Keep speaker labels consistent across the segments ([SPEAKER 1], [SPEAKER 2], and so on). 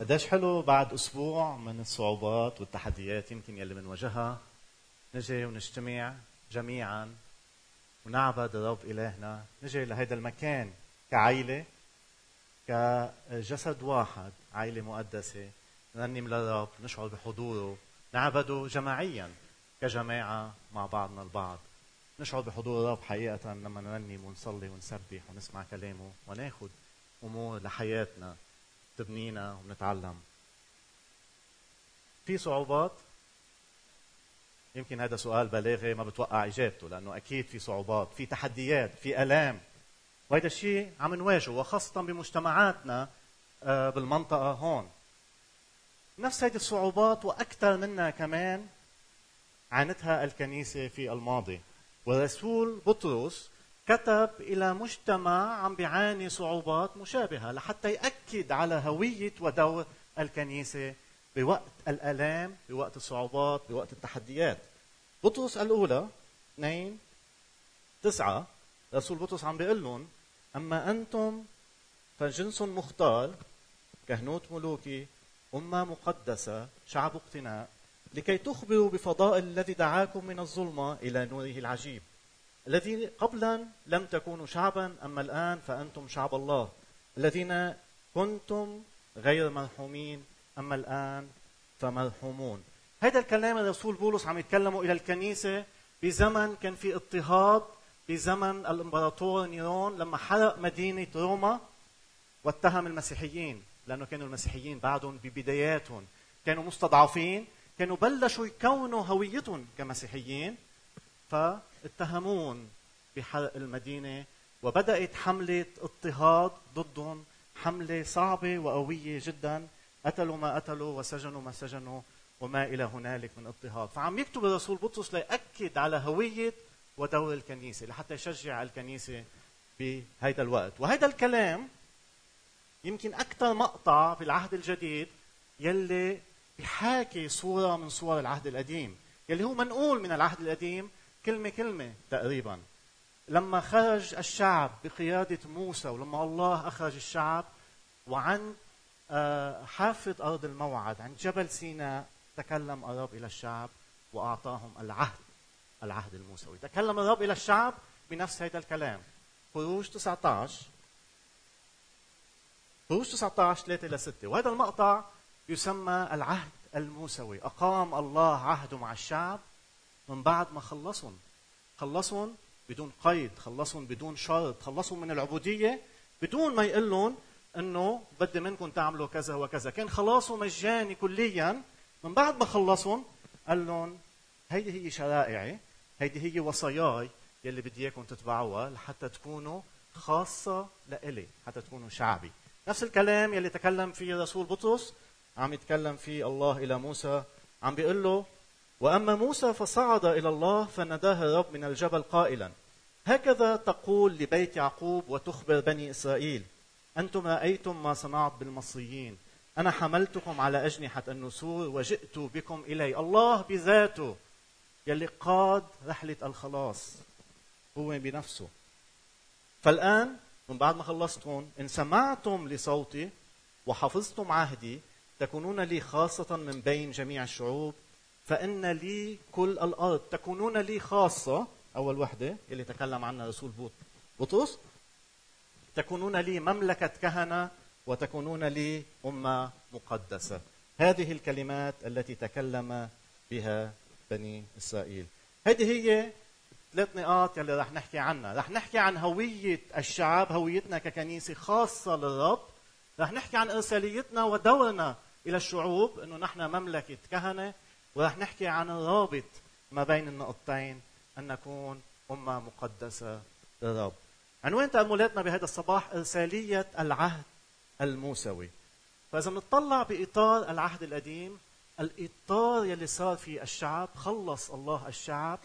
[SPEAKER 1] قديش حلو بعد أسبوع من الصعوبات والتحديات يمكن يلي بنواجهها. نجي ونجتمع جميعا ونعبد الرب إلهنا. نجي لهذا المكان كعائله كجسد واحد عائله مقدسة. نرنم للرب نشعر بحضوره. نعبده جماعيا كجماعة مع بعضنا البعض. نشعر بحضور الرب حقيقه لما نرنم ونصلي ونسبح ونسمع كلامه وناخذ أمور لحياتنا. تبنينا ونتعلم في صعوبات؟ يمكن هذا سؤال بلاغي ما بتوقع إجابته لأنه أكيد في صعوبات في تحديات في ألام. وهذا الشيء عم نواجهه وخاصة بمجتمعاتنا آه، بالمنطقة هون. نفس هذه الصعوبات وأكثر منها كمان عانتها الكنيسة في الماضي. والرسول بطرس كتب إلى مجتمع عم بيعاني صعوبات مشابهة لحتى يأكد على هوية ودور الكنيسة بوقت الألام بوقت الصعوبات بوقت التحديات. بطرس الأولى 2 تسعة. رسول بطرس عم بيقول لهم أما أنتم فجنس مختار كهنوت ملوكي أمة مقدسة شعب اقتناء لكي تخبروا بفضائل الذي دعاكم من الظلمة إلى نوره العجيب. الذي قبلا لم تكونوا شعبا أما الآن فأنتم شعب الله. الذين كنتم غير مرحومين أما الآن فمرحومون هذا الكلام الرسول بولس عم يتكلموا إلى الكنيسة بزمن كان في اضطهاد بزمن الإمبراطور نيرون لما حرق مدينة روما واتهم المسيحيين لأنه كانوا المسيحيين بعدهم ببداياتهم. كانوا مستضعفين كانوا بلشوا يكونوا هويتهم كمسيحيين فاتهمون بحرق المدينة وبدأت حملة اضطهاد ضدهم حملة صعبة وقوية جدا قتلوا ما قتلوا وسجنوا ما سجنوا وما إلى هنالك من اضطهاد. فعم يكتب الرسول بطرس ليأكد على هوية ودور الكنيسة لحتى يشجع الكنيسة بهذا الوقت. وهذا الكلام يمكن أكثر مقطع في العهد الجديد يلي بحاكي صورة من صور العهد القديم يلي هو منقول من العهد القديم كلمة كلمة تقريبا. لما خرج الشعب بقيادة موسى ولما الله أخرج الشعب وعن آه، حافة أرض الموعد عند جبل سيناء تكلم الرب إلى الشعب وأعطاهم العهد العهد الموسوي. تكلم الرب إلى الشعب بنفس هذا الكلام. خروج 19 خروج 19 3 ل 6 وهذا المقطع يسمى العهد الموسوي. أقام الله عهده مع الشعب من بعد ما خلصهم. خلصهم بدون قيد خلصهم بدون شرط خلصهم من العبودية بدون ما يقول لهم إنه بدي منكم تعملوا كذا وكذا. كان خلاصه مجاني كليا. من بعد ما خلصهم قال لهم هيدي هي شرائعي هيدي هي وصاياي يلي بدي إياكم تتبعوها لحتى تكونوا خاصة لإلي حتى تكونوا شعبي. نفس الكلام يلي تكلم فيه رسول بطرس عم يتكلم فيه الله إلى موسى عم بيقول له وأما موسى فصعد إلى الله فناداه الرب من الجبل قائلا هكذا تقول لبيت يعقوب وتخبر بني إسرائيل أنتم رأيتم ما صنعت بالمصريين أنا حملتكم على أجنحة النسور وجئت بكم إلي الله بذاته يلي قاد رحلة الخلاص هو بنفسه. فالآن من بعد ما خلصتم إن سمعتم لصوتي وحفظتم عهدي تكونون لي خاصة من بين جميع الشعوب فإن لي كل الأرض. تكونون لي خاصة. أول وحدة. اللي تكلم عنها رسول بطرس تكونون لي مملكة كهنة وتكونون لي أمة مقدسة. هذه الكلمات التي تكلم بها بني إسرائيل. هذه هي ثلاث نقاط يلي رح نحكي عنها. رح نحكي عن هوية الشعب هويتنا ككنيسة خاصة للرب. رح نحكي عن إرساليتنا ودورنا إلى الشعوب أنه نحن مملكة كهنة. ورح نحكي عن الرابط ما بين النقطتين أن نكون أمة مقدسة للرب. عنوان تأملاتنا بهذا الصباح إرسالية العهد الموسوي. فإذا بنطلع بإطار العهد القديم الإطار يلي صار في الشعب خلص الله الشعب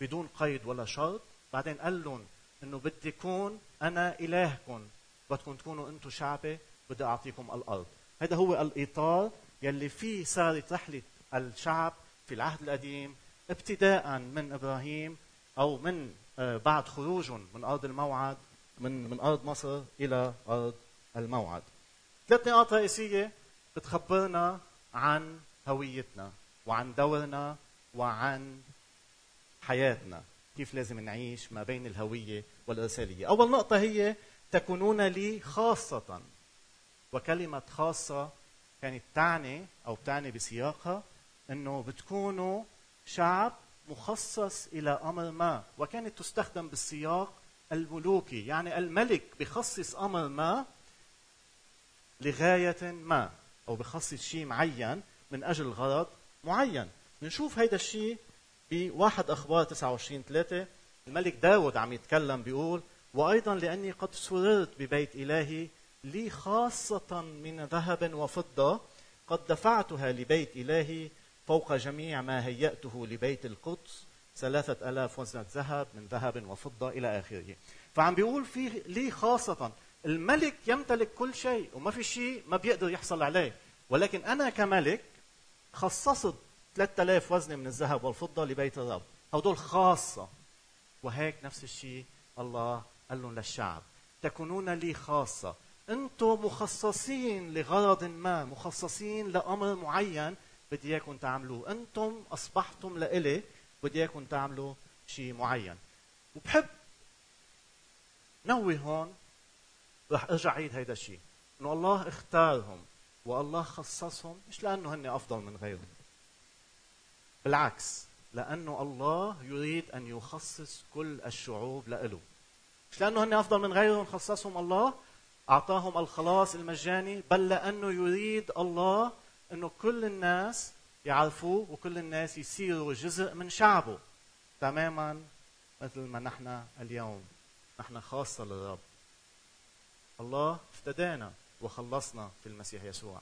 [SPEAKER 1] بدون قيد ولا شرط. بعدين قال لهم إنه بدي كون أنا إلهكم بدكم تكونوا أنتم شعبي بدي أعطيكم الأرض. هذا هو الإطار يلي فيه صارت رحلة الشعب في العهد القديم ابتداء من إبراهيم أو من آه، بعد خروجهم من أرض الموعد من من أرض مصر إلى أرض الموعد. ثلاث نقاط رئيسية بتخبرنا عن هويتنا وعن دورنا وعن حياتنا. كيف لازم نعيش ما بين الهوية والإرسالية؟ أول نقطة هي تكونون لي خاصة. وكلمة خاصة كانت تعني أو بتعني بسياقها إنه بتكونوا شعب مخصص إلى أمر ما وكانت تستخدم بالسياق الملوكي يعني الملك بخصص أمر ما لغاية ما أو بخصص شيء معين من أجل غرض معين. بنشوف هيدا الشيء بواحد أخبار 29 3 الملك داود عم يتكلم بيقول وأيضا لأني قد سررت ببيت إلهي لي خاصة من ذهب وفضة قد دفعتها لبيت إلهي فوق جميع ما هيأته لبيت القدس ثلاثة ألاف وزنة ذهب من ذهب وفضة إلى آخره. فعم بيقول في لي خاصة الملك يمتلك كل شيء وما في شيء ما بيقدر يحصل عليه. ولكن أنا كملك خصصت 3000 وزنة من الذهب والفضة لبيت الرب. هدول خاصة. وهيك نفس الشيء الله قال لهم للشعب. تكونون لي خاصة. أنتم مخصصين لغرض ما مخصصين لأمر معين بدي اياكم تعملوه أنتم اصبحتم لإلي بدي اياكم تعملوا شيء معين. وبحب نوي هون رح ارجع عيد هيدا الشيء إنه الله اختارهم والله خصصهم مش لأنه هن أفضل من غيرهم. بالعكس لأنه الله يريد أن يخصص كل الشعوب لإله. مش لأنه هن أفضل من غيرهم خصصهم الله أعطاهم الخلاص المجاني بل لأنه يريد الله إنه كل الناس يعرفوه وكل الناس يصيروا جزء من شعبه تماما مثل ما نحن اليوم. نحن خاصة للرب. الله افتدانا وخلصنا في المسيح يسوع.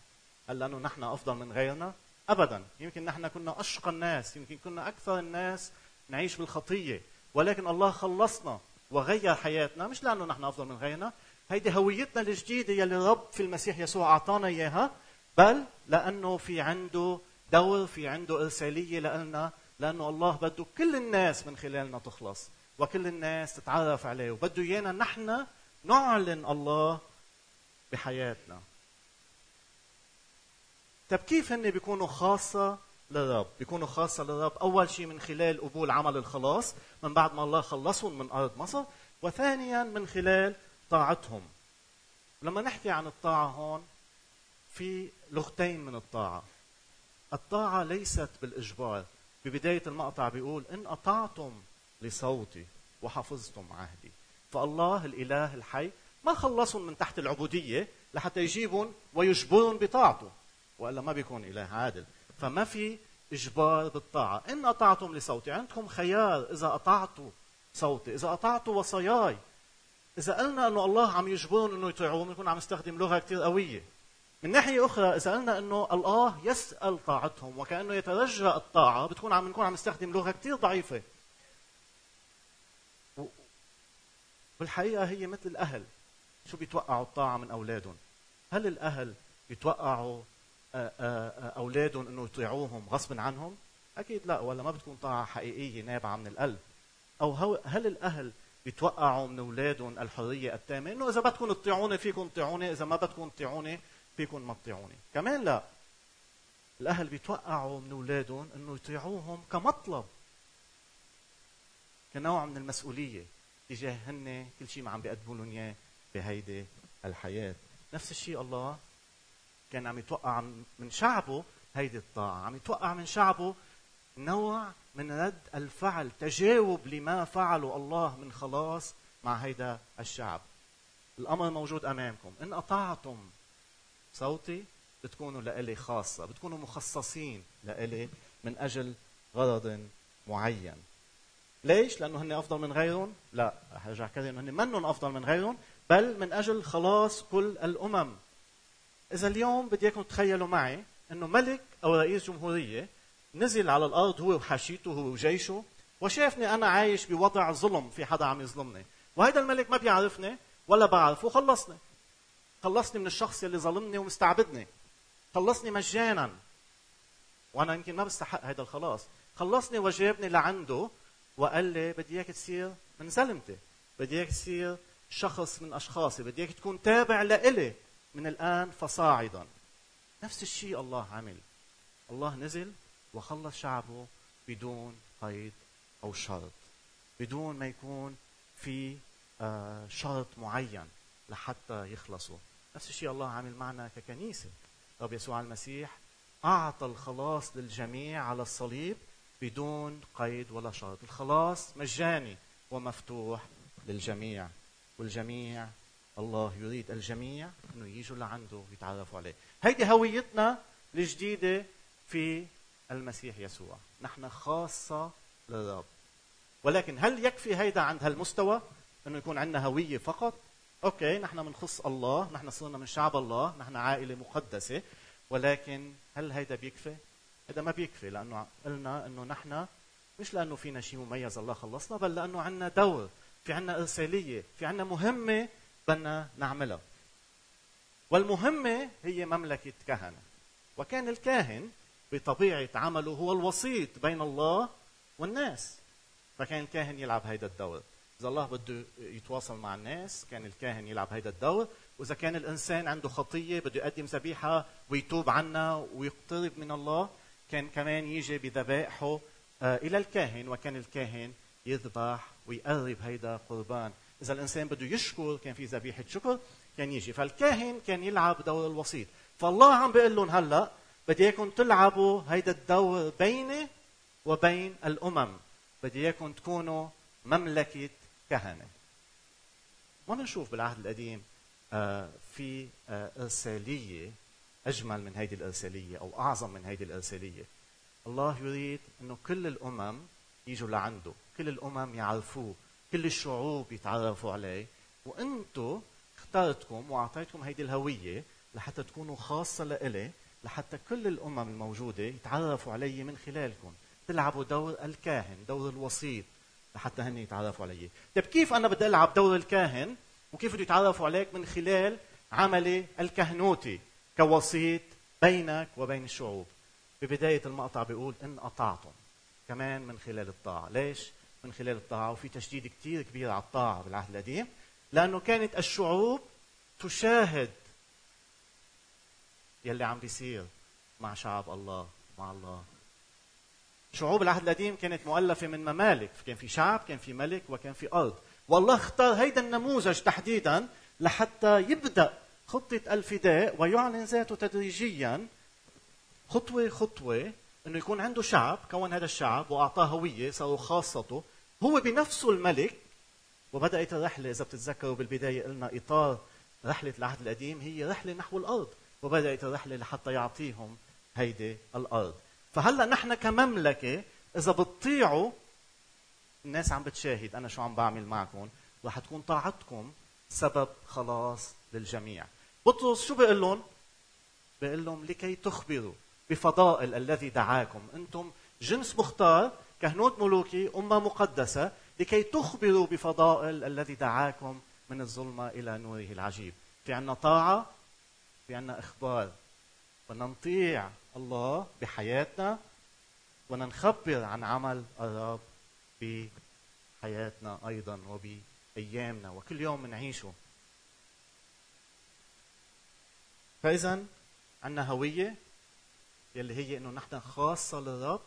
[SPEAKER 1] هل لأنه نحن أفضل من غيرنا؟ ابدا. يمكن نحن كنا أشقى الناس يمكن كنا أكثر الناس نعيش بالخطية. ولكن الله خلصنا وغير حياتنا مش لأنه نحن أفضل من غيرنا. هيدي هويتنا الجديدة يلي الرب في المسيح يسوع أعطانا إياها. بل لأنه في عنده دور في عنده إرسالية لنا لأنه الله بده كل الناس من خلالنا تخلص وكل الناس تتعرف عليه وبده إيانا نحن نعلن الله بحياتنا. طيب كيف هن بيكونوا خاصة للرب؟ بيكونوا خاصة للرب أول شيء من خلال قبول عمل الخلاص من بعد ما الله خلصهم من أرض مصر وثانيا من خلال طاعتهم. لما نحكي عن الطاعة هون في لغتين من الطاعة. الطاعة ليست بالإجبار. ببداية المقطع بيقول إن أطعتم لصوتي وحفظتم عهدي. فالله الإله الحي ما خلصهم من تحت العبودية لحتى يجيبهم ويجبرهم بطاعته وإلا ما بيكون إله عادل. فما في إجبار بالطاعة. إن أطعتم لصوتي عندكم خيار إذا أطعتوا صوتي إذا أطعتوا وصاياي. إذا قلنا أنه الله عم يجبرهم أنه يطيعوه بنكون عم نستخدم لغة كثير قوية. من ناحية أخرى إذا قلنا أنه الله يسأل طاعتهم وكأنه يترجى الطاعة بتكون عم نكون عم نستخدم لغة كثير ضعيفة. بالحقيقة هي مثل الأهل شو بيتوقعوا الطاعة من أولادهم؟ هل الأهل بيتوقعوا أولادهم أنه يطيعوهم غصبا عنهم؟ أكيد لا ولا ما بتكون طاعة حقيقية نابعة من القلب. أو هل الأهل بيتوقعوا من أولادهم الحرية التامة؟ أنه إذا بدكم تطيعوني فيكم تطيعوني إذا ما بدكم تطيعوني فيكم ما تطيعوني كمان لا. الأهل بيتوقعوا من أولادهم إنه يطيعوهم كمطلب. كنوع من المسؤولية تجاه هن كل شيء ما عم بيقدموا لهم إياه بهيدي الحياة. نفس الشيء الله كان عم يتوقع من شعبه هيدي الطاعة. عم يتوقع من شعبه نوع من رد الفعل تجاوب لما فعله الله من خلاص مع هيدا الشعب. الأمر موجود أمامكم. إن أطعتم صوتي بتكونوا لإلي خاصة بتكونوا مخصصين لإلي من أجل غرض معين ليش؟ لأنه هن أفضل من غيرهم؟ لا رح أرجع كذا إنه هن منهم أفضل من غيرهم بل من أجل خلاص كل الأمم إذا اليوم بدي إياكم تخيلوا معي إنه ملك أو رئيس جمهورية نزل على الأرض هو وحاشيته هو وجيشه وشافني أنا عايش بوضع ظلم في حدا عم يظلمني وهذا الملك ما بيعرفني ولا بعرفه خلصني خلصني من الشخص اللي ظلمني ومستعبدني. خلصني مجانا. وأنا يمكن ما بستحق هذا الخلاص. خلصني وجابني لعنده وقال لي بدي إياك تصير من زلمتي بدي إياك تصير شخص من أشخاصي. بدي إياك تكون تابع لإلي. من الآن فصاعدا. نفس الشيء الله عمل. الله نزل وخلص شعبه بدون قيد أو شرط. بدون ما يكون في آه، شرط معين لحتى يخلصوا نفس الشيء الله عامل معنا ككنيسة. رب يسوع المسيح أعطى الخلاص للجميع على الصليب بدون قيد ولا شرط. الخلاص مجاني ومفتوح للجميع. والجميع الله يريد الجميع إنه يجوا لعنده ويتعرفوا عليه. هيدي هويتنا الجديدة في المسيح يسوع. نحن خاصة للرب. ولكن هل يكفي هيدا عند هالمستوى؟ إنه يكون عندنا هوية فقط؟ أوكي نحن بنخص الله نحن صرنا من شعب الله نحن عائلة مقدسة ولكن هل هيدا بيكفي؟ هذا ما بيكفي لأنه قلنا إنه نحن مش لأنه فينا شيء مميز الله خلصنا بل لأنه عندنا دور في عندنا إرسالية في عندنا مهمة بدنا نعملها. والمهمة هي مملكة كهنة. وكان الكاهن بطبيعة عمله هو الوسيط بين الله والناس. فكان الكاهن يلعب هيدا الدور. إذا الله بده يتواصل مع الناس كان الكاهن يلعب هيدا الدور. وإذا كان الإنسان عنده خطية بده يقدم ذبيحه ويتوب عنها ويقترب من الله كان كمان يجي بذبائحه آه، إلى الكاهن. وكان الكاهن يذبح ويقرب هيدا قربان. إذا الإنسان بده يشكر كان في ذبيحة شكر كان يجي. فالكاهن كان يلعب دور الوسيط. فالله عم بيقول لهم هلأ بدي إياكم تلعبوا هيدا الدور بيني وبين الأمم. بدي إياكم تكونوا مملكة كهنة. ما بنشوف بالعهد القديم آه، في آه، إرسالية أجمل من هيدي الإرسالية أو أعظم من هيدي الإرسالية. الله يريد إنه كل الأمم يجوا لعنده كل الأمم يعرفوه كل الشعوب يتعرفوا عليه. وأنتم اخترتكم وأعطيتكم هيدي الهوية لحتى تكونوا خاصة لإلي لحتى كل الأمم الموجودة يتعرفوا علي من خلالكم. تلعبوا دور الكاهن دور الوسيط. لحتى هن يتعرفوا علي. طيب كيف أنا بدي ألعب دور الكاهن؟ وكيف بده يتعرفوا عليك من خلال عملي الكهنوتي كوسيط بينك وبين الشعوب؟ ببداية المقطع بيقول إن أطعتم كمان من خلال الطاعة. ليش؟ من خلال الطاعة. وفي تشديد كتير كبير على الطاعة بالعهد القديم. لأنه كانت الشعوب تشاهد يلي عم بيصير مع شعب الله مع الله. شعوب العهد القديم كانت مؤلفة من ممالك كان في شعب كان في ملك وكان في أرض. والله اختار هيدا النموذج تحديدا لحتى يبدأ خطة الفداء ويعلن ذاته تدريجيا خطوة خطوة إنه يكون عنده شعب كون هذا الشعب وأعطاه هوية صاروا خاصته. هو بنفسه الملك وبدأت الرحلة إذا بتتذكروا بالبداية قلنا إطار رحلة العهد القديم هي رحلة نحو الأرض وبدأت الرحلة لحتى يعطيهم هيدي الأرض. فهلا نحن كمملكة إذا بتطيعوا الناس عم بتشاهد أنا شو عم بعمل معكم رح تكون طاعتكم سبب خلاص للجميع. بطرس شو بيقول لهم؟ بيقول لهم لكي تخبروا بفضائل الذي دعاكم. أنتم جنس مختار كهنوت ملوكي أمة مقدسة لكي تخبروا بفضائل الذي دعاكم من الظلمة إلى نوره العجيب. في عنا طاعة في عنا إخبار. بدنا نطيع الله بحياتنا بدنا نخبر عن عمل الرب بحياتنا أيضا وبأيامنا وكل يوم بنعيشه. فاذا عندنا هوية يلي هي إنه نحن خاصة للرب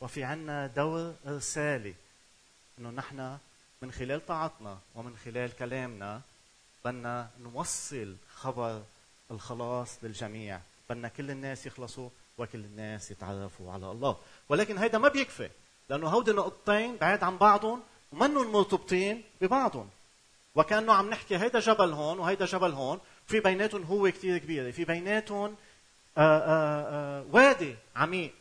[SPEAKER 1] وفي عنا دور ارسالي إنه نحن من خلال طاعتنا ومن خلال كلامنا بدنا نوصل خبر الخلاص للجميع بدنا كل الناس يخلصوا وكل الناس يتعرفوا على الله. ولكن هيدا ما بيكفي لأنه هودي نقطتين بعيد عن بعضهم ومنهم مرتبطين ببعضهم. وكأنه عم نحكي هيدا جبل هون وهيدا جبل هون في بيناتهم هو كثير كبيره في بيناتهم آآ آآ وادي عميق.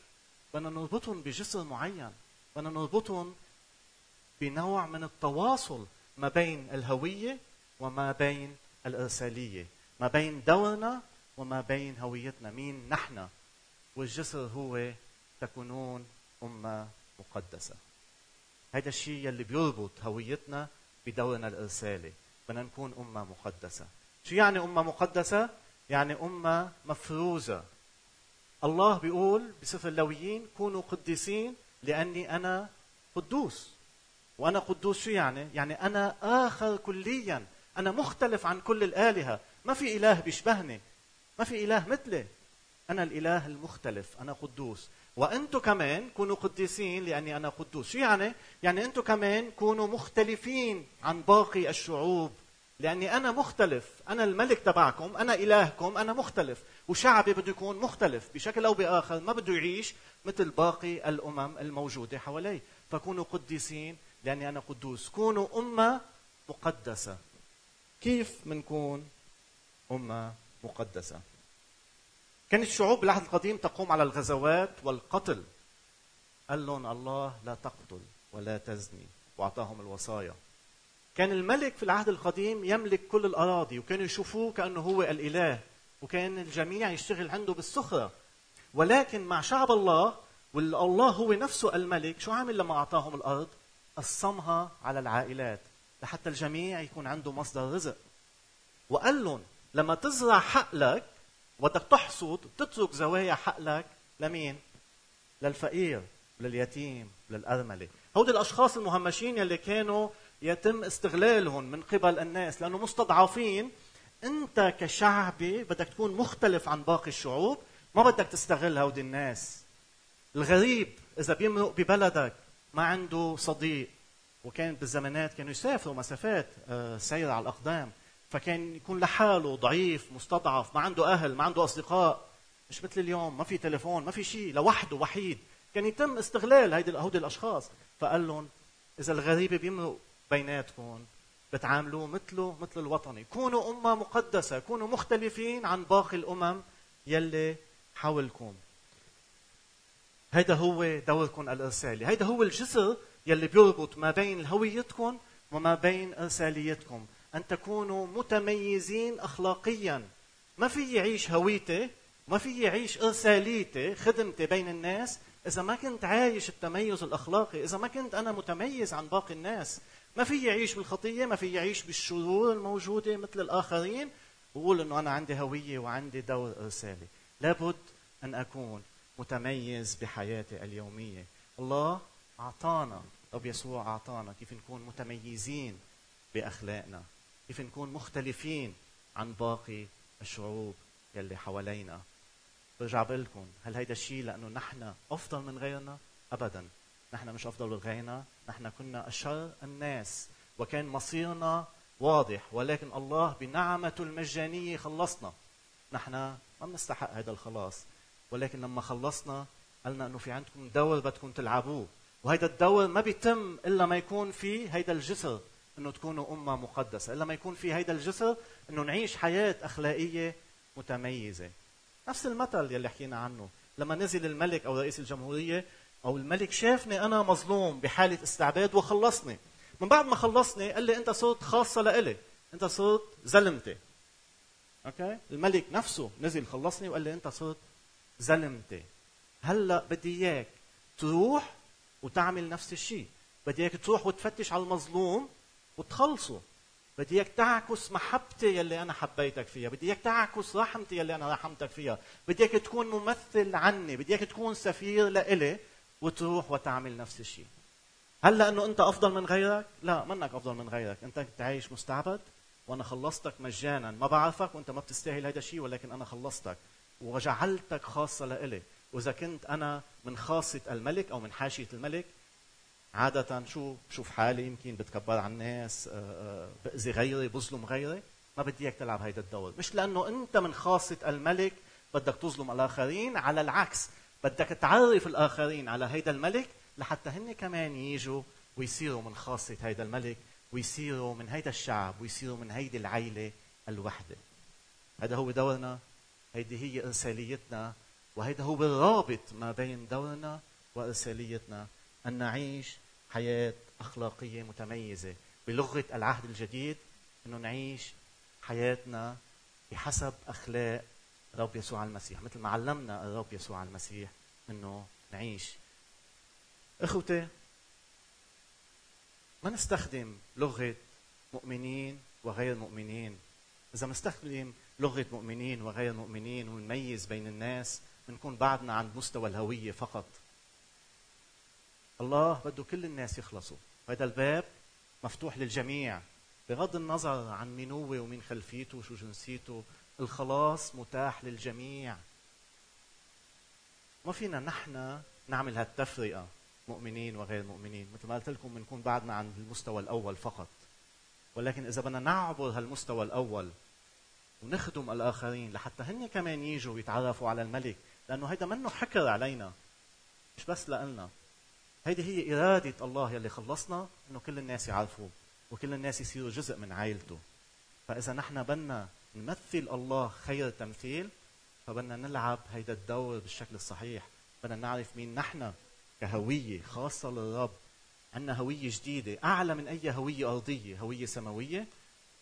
[SPEAKER 1] بدنا نربطهم بجسر معين. بدنا نربطهم بنوع من التواصل ما بين الهوية وما بين الإرسالية ما بين دورنا وما بين هويتنا مين نحن. والجسر هو تكونون أمة مقدسة. هذا الشيء يلي بيربط هويتنا بدورنا الإرسالي. بدنا نكون أمة مقدسة. شو يعني أمة مقدسة؟ يعني أمة مفروزة. الله بيقول بسفر اللويين كونوا قديسين لأني أنا قدوس. وأنا قدوس شو يعني؟ يعني أنا آخر كليا. أنا مختلف عن كل الآلهة. ما في إله بيشبهني. ما في إله مثلي. أنا الإله المختلف أنا قدوس. وأنتم كمان كونوا قديسين لأني أنا قدوس. شو يعني؟ يعني أنتم كمان كونوا مختلفين عن باقي الشعوب. لأني أنا مختلف. أنا الملك تبعكم أنا إلهكم أنا مختلف. وشعبي بده يكون مختلف بشكل أو بآخر. ما بده يعيش مثل باقي الأمم الموجودة حواليه فكونوا قديسين لأني أنا قدوس. كونوا أمة مقدسة. كيف منكون أمة مقدسة؟ كانت الشعوب بالعهد القديم تقوم على الغزوات والقتل. قال لهم الله لا تقتل ولا تزني وأعطاهم الوصايا. كان الملك في العهد القديم يملك كل الأراضي وكانوا يشوفوه كأنه هو الإله وكان الجميع يشتغل عنده بالسخرة. ولكن مع شعب الله والله هو نفسه الملك شو عامل لما أعطاهم الأرض؟ قسمها على العائلات لحتى الجميع يكون عنده مصدر رزق. وقال لهم لما تزرع حقلك وبدك تحصد تترك زوايا حقلك لمين؟ للفقير لليتيم للأرملة هودي الأشخاص المهمشين يلي كانوا يتم استغلالهم من قبل الناس لأنه مستضعفين. أنت كشعبي بدك تكون مختلف عن باقي الشعوب ما بدك تستغل هودي الناس. الغريب إذا بيمرق ببلدك ما عنده صديق. وكان بالزمانات كانوا يسافروا مسافات آه، سير على الأقدام. فكان يكون لحاله ضعيف مستضعف ما عنده أهل ما عنده أصدقاء. مش مثل اليوم ما في تليفون ما في شيء لوحده وحيد. كان يتم استغلال هيدي هودي الأشخاص. فقال لهم إذا الغريب بيمرق بيناتكم بتعاملوه مثله مثل الوطني. كونوا أمة مقدسة كونوا مختلفين عن باقي الأمم يلي حولكم. هيدا هو دوركم الإرسالي. هيدا هو الجسر يلي بيربط ما بين هويتكم وما بين إرساليتكم. أن تكونوا متميزين أخلاقيا. ما في يعيش هويتي ما في يعيش إرساليتي خدمتي بين الناس. إذا ما كنت عايش التميز الأخلاقي إذا ما كنت أنا متميز عن باقي الناس. ما في يعيش بالخطية ما في يعيش بالشرور الموجودة مثل الآخرين. وقول أنه أنا عندي هوية وعندي دور إرسالي. لابد أن أكون متميز بحياتي اليومية. الله أعطانا رب يسوع أعطانا كيف نكون متميزين بأخلاقنا. كيف نكون مختلفين عن باقي الشعوب يلي حوالينا. برجع بقول لكم هل هيدا الشيء لأنه نحن أفضل من غيرنا؟ ابدا. نحن مش أفضل من غيرنا. نحن كنا أشر الناس وكان مصيرنا واضح ولكن الله بنعمته المجانية خلصنا. نحن ما بنستحق هذا الخلاص. ولكن لما خلصنا قالنا إنه في عندكم دور بدكم تلعبوه. وهذا الدور ما بيتم إلا ما يكون في هيدا الجسر. إنه تكونوا أمة مقدسة إلا ما يكون في هيدا الجسر إنه نعيش حياة أخلاقية متميزة. نفس المثل يلي حكينا عنه لما نزل الملك أو رئيس الجمهورية أو الملك شافني أنا مظلوم بحالة استعباد وخلصني. من بعد ما خلصني قال لي أنت صرت خاصة لإلي أنت صرت زلمتي. أوكي؟ الملك نفسه نزل خلصني وقال لي أنت صرت زلمتي. هلأ بدي إياك تروح وتعمل نفس الشيء. بدي إياك تروح وتفتش على المظلوم وتخلصوا. بدي اياك تعكس محبتي يلي أنا حبيتك فيها. بدي اياك تعكس رحمتي يلي أنا رحمتك فيها. بدي اياك تكون ممثل عني. بدي اياك تكون سفير لإلي وتروح وتعمل نفس الشيء هل لأنه أنت أفضل من غيرك؟ لا منك أفضل من غيرك. أنت كنت عايش مستعبد وأنا خلصتك مجانا. ما بعرفك وأنت ما بتستاهل هذا الشيء ولكن أنا خلصتك وجعلتك خاصة لإلي. وإذا كنت أنا من خاصة الملك أو من حاشية الملك عادة شو بشوف حالي يمكن بتكبر على الناس آه، آه، بأذي غيري بظلم غيري. ما بدي إياك تلعب هيدا الدور. مش لأنه أنت من خاصة الملك بدك تظلم الآخرين على العكس بدك تعرف الآخرين على هيدا الملك لحتى هن كمان يجوا ويصيروا من خاصة هيدا الملك ويصيروا من هيدا الشعب ويصيروا من هيدي العيلة الوحدة. هذا هو دورنا هيدي هي إرساليتنا وهيدا هو الرابط ما بين دورنا وإرساليتنا. أن نعيش حياة أخلاقية متميزة. بلغة العهد الجديد أنه نعيش حياتنا بحسب أخلاق الرب يسوع المسيح. مثل ما علمنا الرب يسوع المسيح أنه نعيش. إخوتي ما نستخدم لغة مؤمنين وغير مؤمنين. إذا نستخدم لغة مؤمنين وغير مؤمنين ونميز بين الناس بنكون بعدنا عند مستوى الهوية فقط. الله بده كل الناس يخلصوا. هذا الباب مفتوح للجميع. بغض النظر عن مين هو ومين خلفيته وشو جنسيته الخلاص متاح للجميع. ما فينا نحن نعمل هالتفرقة مؤمنين وغير مؤمنين. مثل ما قلت لكم بنكون بعدنا عند المستوى الأول فقط. ولكن إذا بدنا نعبر هالمستوى الأول ونخدم الآخرين لحتى هن كمان يجوا ويتعرفوا على الملك لأنه هيدا منه حكر علينا مش بس لنا هيدي هي إرادة الله يلي خلصنا إنه كل الناس يعرفوه وكل الناس يصيروا جزء من عائلته. فإذا نحن بدنا نمثل الله خير تمثيل فبدنا نلعب هيدا الدور بالشكل الصحيح. بدنا نعرف مين نحن كهوية خاصة للرب. عندنا هوية جديدة أعلى من أي هوية أرضية هوية سماوية.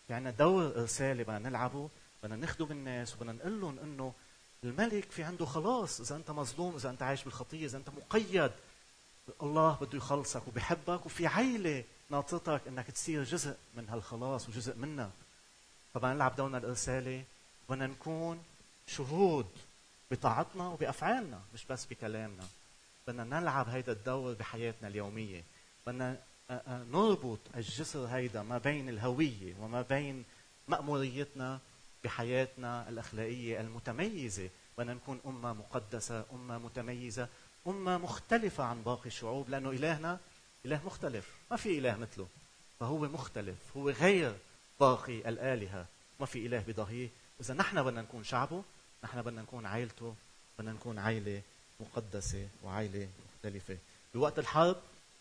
[SPEAKER 1] في عندنا دور إرسالي بدنا نلعبه بدنا نخدم الناس وبدنا نقول لهم إنه الملك في عنده خلاص إذا أنت مظلوم إذا أنت عايش بالخطية إذا أنت مقيد. الله بده يخلصك وبيحبك وفي عيلة ناطرتك إنك تصير جزء من هالخلاص وجزء منا. فبدنا نلعب دورنا الإرسالي بدنا نكون شهود بطاعتنا وبأفعالنا مش بس بكلامنا. بدنا نلعب هيدا الدور بحياتنا اليومية. بدنا نربط الجسر هيدا ما بين الهوية وما بين مأموريتنا بحياتنا الأخلاقية المتميزة. بدنا نكون أمة مقدسة أمة متميزة. أمة مختلفة عن باقي الشعوب لأنه إلهنا إله مختلف. ما في إله مثله. فهو مختلف هو غير باقي الآلهة. ما في إله بضهيه. إذا نحن بدنا نكون شعبه نحن بدنا نكون عائلته بدنا نكون عائلة مقدسة وعائلة مختلفة. بوقت الحرب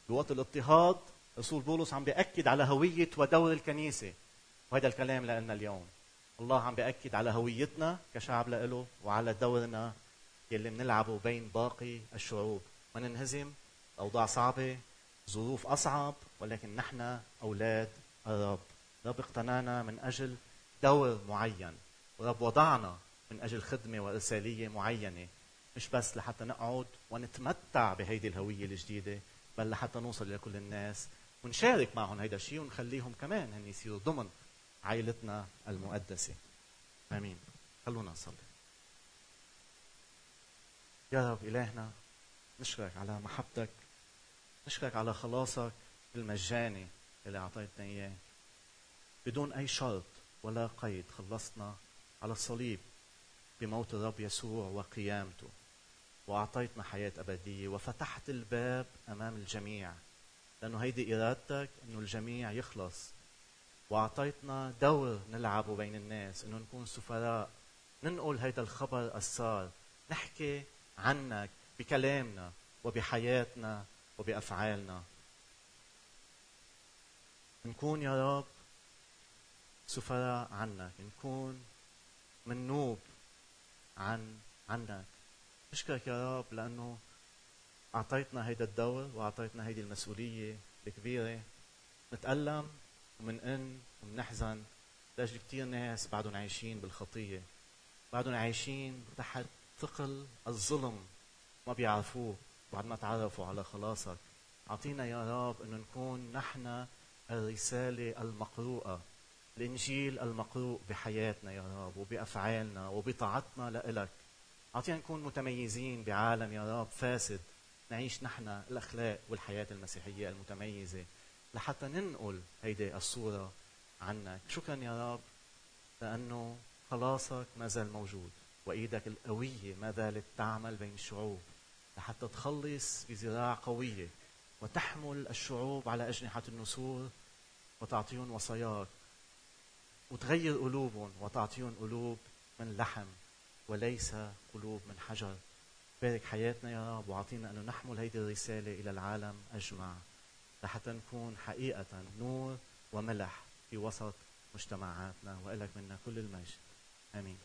[SPEAKER 1] بوقت الاضطهاد رسول بولس عم بيأكد على هوية ودور الكنيسة. وهذا الكلام لنا اليوم. الله عم بيأكد على هويتنا كشعب له وعلى دورنا يلي بنلعبه بين باقي الشعوب. ما ننهزم أوضاع صعبة ظروف أصعب ولكن نحن أولاد الرب رب اقتنانا من أجل دور معين ورب وضعنا من أجل خدمة وإرسالية معينة. مش بس لحتى نقعد ونتمتع بهيدي الهوية الجديدة بل لحتى نوصل لكل الناس ونشارك معهم هيدا الشيء ونخليهم كمان هن يصيروا ضمن عائلتنا المقدسة. آمين. خلونا نصلي. يا رب إلهنا نشكرك على محبتك نشكرك على خلاصك المجاني اللي أعطيتنا إياه. بدون أي شرط ولا قيد خلصنا على الصليب بموت الرب يسوع وقيامته وأعطيتنا حياة أبدية وفتحت الباب أمام الجميع. لأنه هيدي إرادتك أنه الجميع يخلص. وأعطيتنا دور نلعبه بين الناس أنه نكون سفراء ننقل هيدا الخبر السار نحكي عنك بكلامنا وبحياتنا وبأفعالنا. نكون يا رب سفراء عنك نكون منوب عن عنك. نشكرك يا رب لأنه أعطيتنا هيدا الدور وأعطيتنا هيدي المسؤولية الكبيرة. نتألم ومنئن ومنحزن لأجل كثير ناس بعدهم عايشين بالخطية بعدهم عايشين تحت ثقل الظلم ما بيعرفوه بعد ما تعرفوا على خلاصك. أعطينا يا رب أن نكون نحن الرسالة المقروءة الإنجيل المقروء بحياتنا يا رب وبأفعالنا وبطاعتنا لإلك. أعطينا نكون متميزين بعالم يا رب فاسد نعيش نحن الأخلاق والحياة المسيحية المتميزة لحتى ننقل هيدي الصورة عنك. شكرا يا رب لأنه خلاصك ما زال موجود. وإيدك القوية ما زالت تعمل بين الشعوب لحتى تخلص بذراع قوية وتحمل الشعوب على أجنحة النسور وتعطيهم وصاياك وتغير قلوبهم وتعطيهم قلوب من لحم وليس قلوب من حجر. بارك حياتنا يا رب وأعطينا انه نحمل هيدي الرسالة إلى العالم أجمع لحتى نكون حقيقة نور وملح في وسط مجتمعاتنا وإلك منا كل المجد. آمين.